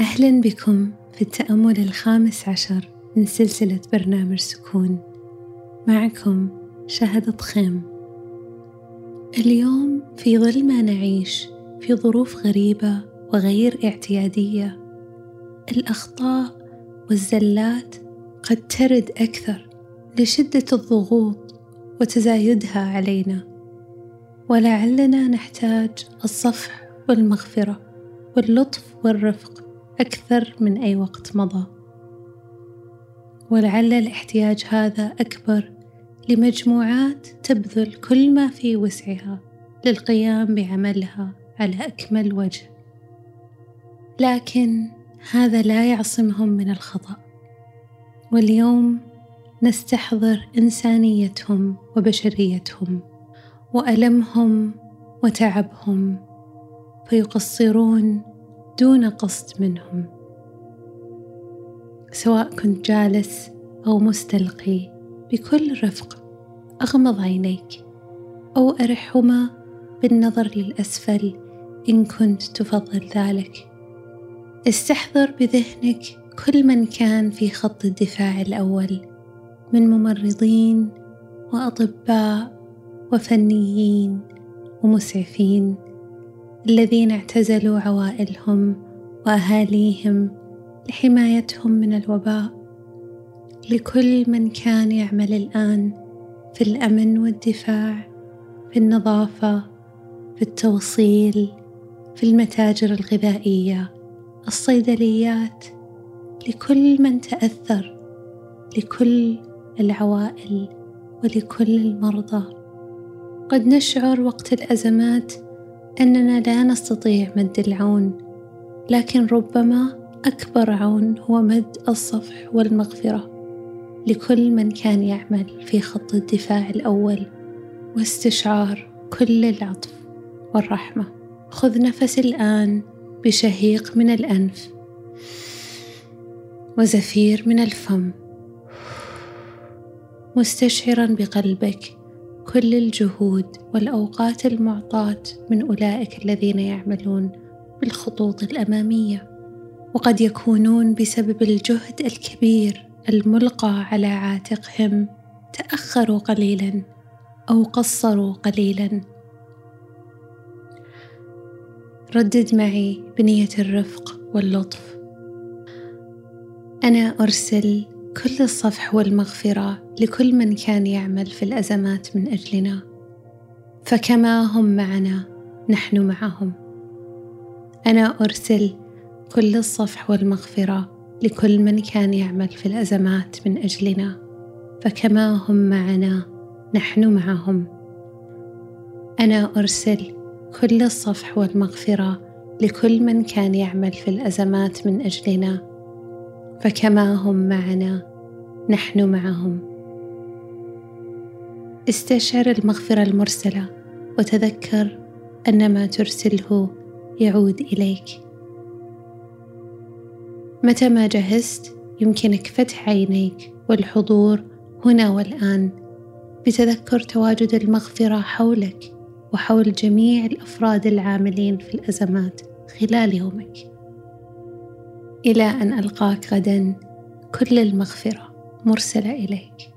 أهلا بكم في التأمل الخامس عشر من سلسلة برنامج سكون. معكم شهد خيم اليوم في ظل ما نعيش في ظروف غريبة وغير اعتيادية الأخطاء والزلات قد ترد أكثر لشدة الضغوط وتزايدها علينا. ولعلنا نحتاج الصفح والمغفرة واللطف والرفق أكثر من أي وقت مضى. ولعل الاحتياج هذا أكبر لمجموعات تبذل كل ما في وسعها للقيام بعملها على أكمل وجه. لكن هذا لا يعصمهم من الخطأ. واليوم نستحضر إنسانيتهم وبشريتهم وألمهم وتعبهم فيقصرون دون قصد منهم سواء كنت جالس أو مستلقي بكل رفق أغمض عينيك أو أرحهما بالنظر للأسفل إن كنت تفضل ذلك. استحضر بذهنك كل من كان في خط الدفاع الأول من ممرضين وأطباء وفنيين ومسعفين. الذين اعتزلوا عوائلهم وأهاليهم لحمايتهم من الوباء. لكل من كان يعمل الآن في الأمن والدفاع في النظافة في التوصيل في المتاجر الغذائية الصيدليات. لكل من تأثر لكل العوائل ولكل المرضى. قد نشعر وقت الأزمات أننا لا نستطيع مد العون لكن ربما أكبر عون هو مد الصفح والمغفرة. لكل من كان يعمل في خط الدفاع الأول واستشعار كل العطف والرحمة. خذ نفس الآن بشهيق من الأنف وزفير من الفم. مستشعرا بقلبك كل الجهود والأوقات المعطاة من أولئك الذين يعملون بالخطوط الأمامية وقد يكونون بسبب الجهد الكبير الملقى على عاتقهم تأخروا قليلا أو قصروا قليلا. ردد معي بنية الرفق واللطف. أنا أرسل كل الصفح والمغفرة لكل من كان يعمل في الأزمات من أجلنا. فكما هم معنا نحن معهم. أنا أرسل كل الصفح والمغفرة لكل من كان يعمل في الأزمات من أجلنا. فكما هم معنا نحن معهم. أنا أرسل كل الصفح والمغفرة لكل من كان يعمل في الأزمات من أجلنا. فكما هم معنا نحن معهم. استشعر المغفرة المرسلة وتذكر أن ما ترسله يعود إليك. متى ما جهزت يمكنك فتح عينيك والحضور هنا والآن بتذكر تواجد المغفرة حولك وحول جميع الأفراد العاملين في الأزمات خلال يومك. إلى أن ألقاك غدا. كل المغفرة مرسلة إليك.